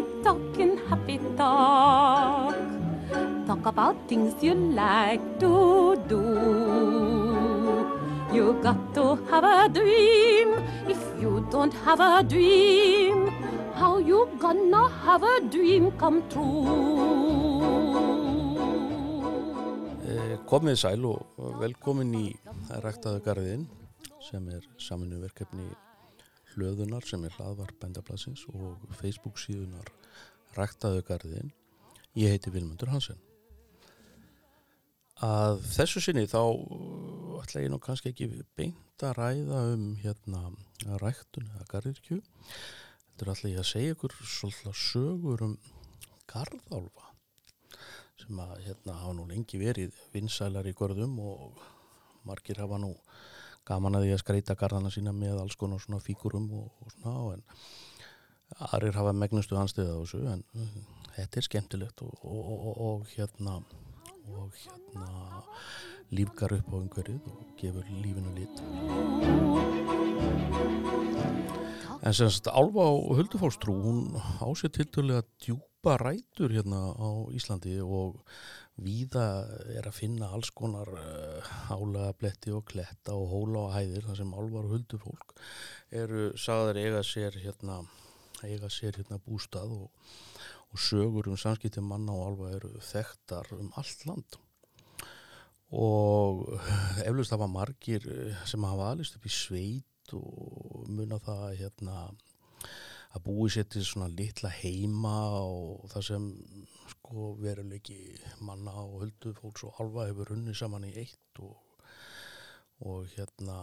happy talking, happy talk. Talk about things you like to do. You got to have a dream. If you don't have a dream, how you gonna have a dream come true? Eh, Komið sæl og velkomin í Ræktaðu garðin sem er saminu verkefni hlöðunar sem er hlaðvar bændablasins og Facebook síðunar Ræktaðu garðin. Ég heiti Vilmundur Hansen. Að þessu sinni þá uh, ætla ég nú kannski ekki beint að ræða um hérna ræktun eða garðirkju. Þetta er ætla ég að segja ykkur svolítið sögur um garðálfa sem að hérna hafa nú lengi verið vinsælar í görðum og margir hafa nú gaman að því að skreita garðana sína með alls konar svona fíkurum og, og svona en aðrir hafa megnustu anstöða á þessu en þetta er skemmtilegt og, og, og, og hérna og hérna lífgar upp á umhverfið og gefur lífinu lit. En semst Álfa og Huldufólkstrú hún á sér tiltölulega djúpa rætur hérna á Íslandi og víða er að finna alls konar uh, álega bletti og kletta og hóla og hæðir þar sem Álfar og Huldufólk eru sagðar eiga sér hérna eiga sér hérna bústað og, og sögur um samskipti manna og Álfa eru þekktar um allt land. Og eflust hafa margir sem hafa alist upp í sveit og muna það hérna að búi sér til svona litla heima og það sem sko veruleiki manna og höldu fólks og alva hefur runni saman í eitt og, og hérna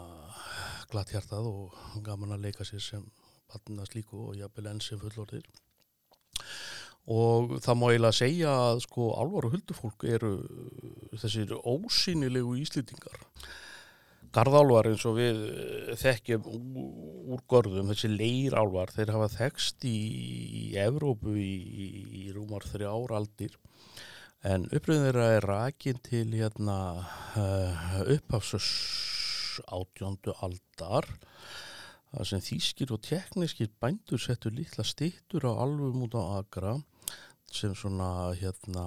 glatt hjartað og gaman að leika sér sem batnast líku og jafnvel enn sem fullorðir og það má eiginlega segja að sko alvar og huldufólk eru þessir ósýnilegu íslýtingar Garðálvar eins og við þekkjum úr görðum, þessi leirálvar, þeir hafa þekst í, í Evrópu í, í, í rúmar þrjár aldir. En uppröðin þeirra er rakin til hérna, uh, upphafsus átjóndu aldar það sem þýskir og teknískir bændur settur litla stittur á alveg út á agra sem svona hérna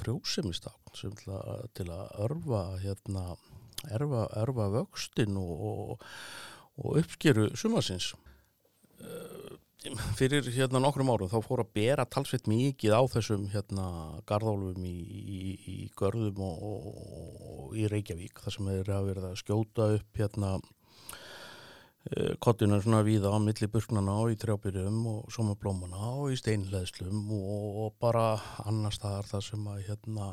frjósemistakn sem til að, að örfa hérna erfa, erfa vöxtin og, og, og uppskeru sumasins fyrir hérna nokkrum árum þá fór að bera talsveit mikið á þessum hérna garðálfum í, í, í görðum og, og í Reykjavík þar sem þeir hafa verið að skjóta upp hérna kottinu svona víða á milli burknana og í trjábyrjum og somablómana og í steinleðslum og, bara annar staðar þar sem að hérna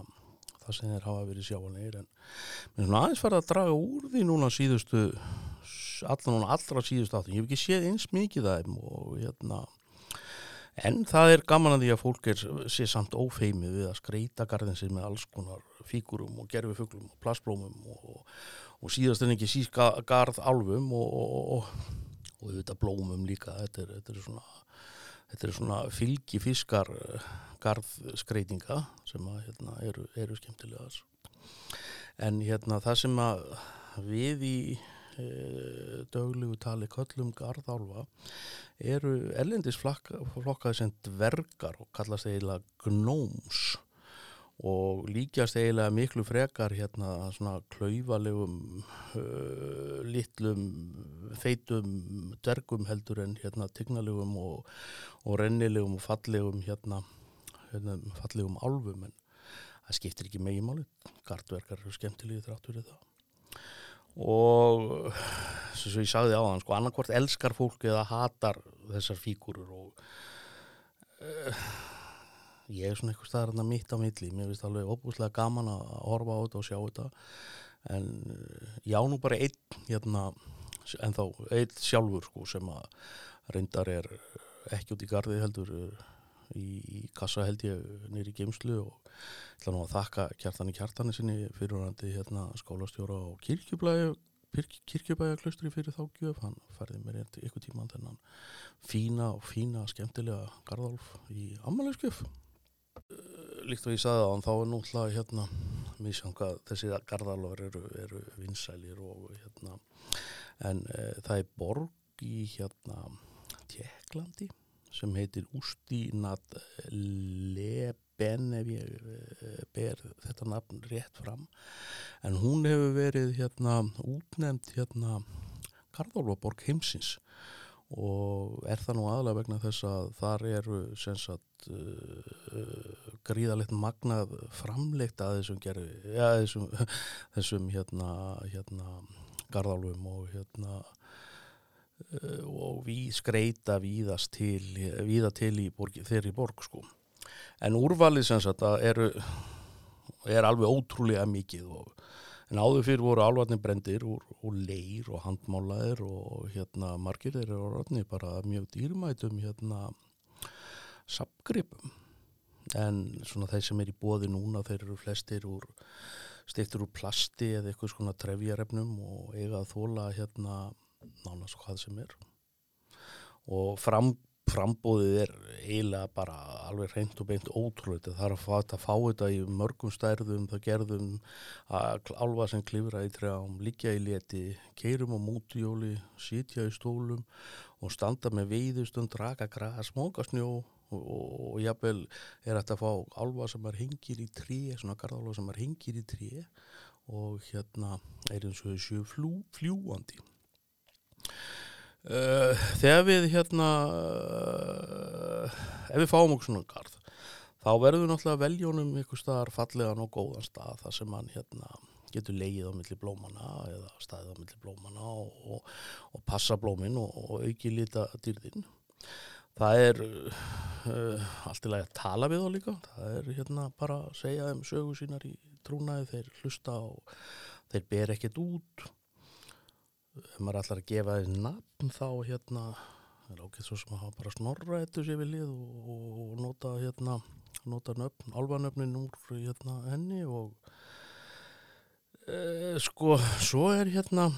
það sem þeir hafa verið sjáanleir en mér finnst aðeins farið að draga úr því núna síðustu allan núna allra síðustu áttum, ég hef ekki séð eins mikið það og hérna en það er gaman að því að fólk er sé samt ófeimið við að skreita garðin sér með alls konar fíkurum og gerfifuglum og plastblómum og, og síðast en ekki síska garð álfum og, og, auðvitað blómum líka. Þetta er, þetta er svona þetta er svona fylgi fiskar garðskreitinga sem að hérna, eru, eru skemmtilegar. En hérna það sem við í e, döglegu tali köllum garðálfa eru ellendis flokkaði sem dvergar og kallast eiginlega gnóms og líkjast eiginlega miklu frekar hérna svona klauvalegum uh, litlum feitum dvergum heldur en hérna tignalegum og, og rennilegum og fallegum hérna, hérna fallegum álfum en það skiptir ekki megin máli. Gardverkar eru skemmtilegið þrátt fyrir það. Og sem svo ég sagði á þann sko annarkvort elskar fólk eða hatar þessar fíkurur og uh, ég er svona eitthvað staðar mitt á milli, mér finnst alveg óbúslega gaman að horfa á þetta og sjá þetta. En já nú bara einn hérna, en þá einn sjálfur sko sem að reyndar er ekki út í gardi heldur í, í kassa held ég nýri geimslu og ætla nú að þakka kjartani kjartani sinni fyrirhandi hérna skólastjóra og kirkjublæju kirkjubæjaklaustri fyrir þá gjöf. Hann færði mér eitthvað tíman þennan fína og fína skemmtilega garðálf í ammaliðskjöf líkt og ég sagði á hann þá er nútla hérna mísanga þessi garðalvar eru, eru vinsælir og hérna en e, það er borg í hérna Tjekklandi sem heitir Ústínat Leben ef ég eh, ber þetta nafn rétt fram. En hún hefur verið hérna útnefnd hérna Garðálfaborg heimsins og er það nú aðlega vegna þess að þar eru sagt, uh, uh, gríðalegt magnað framleitt að þessum, gerfi, ja, þessum, þessum hérna, hérna garðálfum og hérna uh, og við skreita víðast til, víða til í borg, þeirri borg sko. En úrvalið sagt eru, er alveg ótrúlega mikið og En áður fyrir voru álvarnir brendir úr, úr leir og handmálaðir og hérna margir þeir eru orðni bara mjög dýrmætum hérna sapgripum. En svona þeir sem er í bóði núna þeir eru flestir úr stiftur úr plasti eða eitthvað svona trefjarefnum og eiga að þóla hérna nánast hvað sem er. Og fram frambóðið er eiginlega bara alveg reynd og beint ótrúlega það er að fá, að fá þetta í mörgum stærðum það gerðum að alvað sem klifra í trjám, líkja í leti keirum á mútjóli sitja í stólum og standa með veiðustund, draka græs, móka snjó og, og, og jafnvel er þetta að fá alvað sem er hengir í trí svona garðalvað sem er hengir í trí og hérna er eins og þessu fljú, fljúandi Uh, þegar við hérna uh, ef við fáum okkur svona garð þá verðum við náttúrulega veljónum einhver staðar fallegan og góðan stað þar sem mann hérna getur leið á milli blómana eða staðið á milli blómana og, og, og passa blómin og, og auki lita dýrðin það er uh, allt í lagi að tala við þá líka. Það er hérna bara að segja um sögu sínar í trúnaði þeir hlusta og þeir ber ekkert út ef maður ætlar að gefa þið nafn þá hérna er ákveð svo sem að hafa bara snorra eftir sér við lið og, og nota hérna nota nöfn, alvanöfnin úr hérna henni og e, sko svo er hérna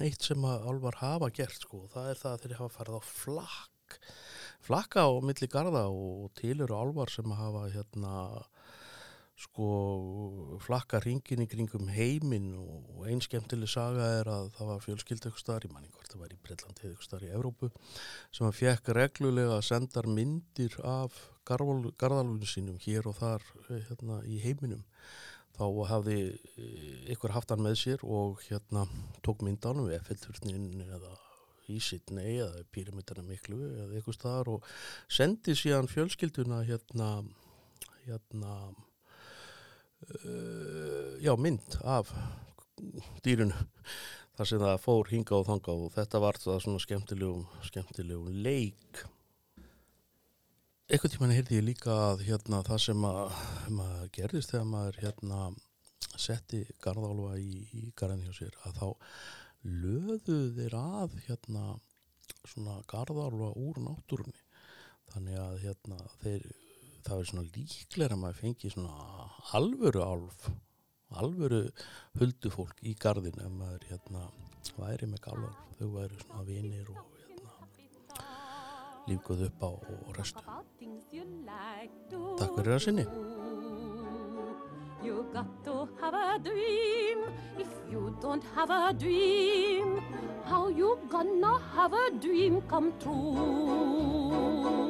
eitt sem að alvar hafa gert sko það er það að þeir hafa farið á flakk flakka á milli garda og til eru alvar sem hafa hérna sko flakka ringin í kringum heiminn og einn skemmtileg saga er að það var fjölskyld eitthvað starf í manning hvort það var í Breitlandi eitthvað starf í Evrópu sem að fekk reglulega að senda myndir af garðalunum sínum hér og þar eh, hérna, í heiminum. Þá hafði ykkur eh, haft hann með sér og hérna tók myndanum við F-turnin eða í Sydney eða Pyramidana miklu eða eitthvað starf og sendi síðan fjölskylduna hérna hérna uh, já, mynd af dýrunu þar sem það fór hinga og þanga og þetta var það svona skemmtilegum, skemmtilegum leik. Eitthvað tíman heyrði ég líka að hérna það sem að, að gerðist þegar maður hérna setti garðálfa í, í garðin hjá sér að þá löðu þeir að hérna svona garðálfa úr náttúrunni. Þannig að hérna þeir það er svona líklega að maður fengi svona alvöru álf alvöru huldufólk í gardin ef maður hérna væri með galvar þau væri svona vinir og hérna lífguð upp á og restu Takk fyrir að sinni. You got to have a dream. If you don't have a dream How you gonna have a dream come true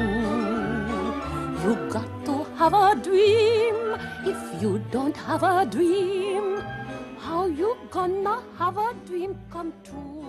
You got to have a dream. If you don't have a dream, how you gonna have a dream come true?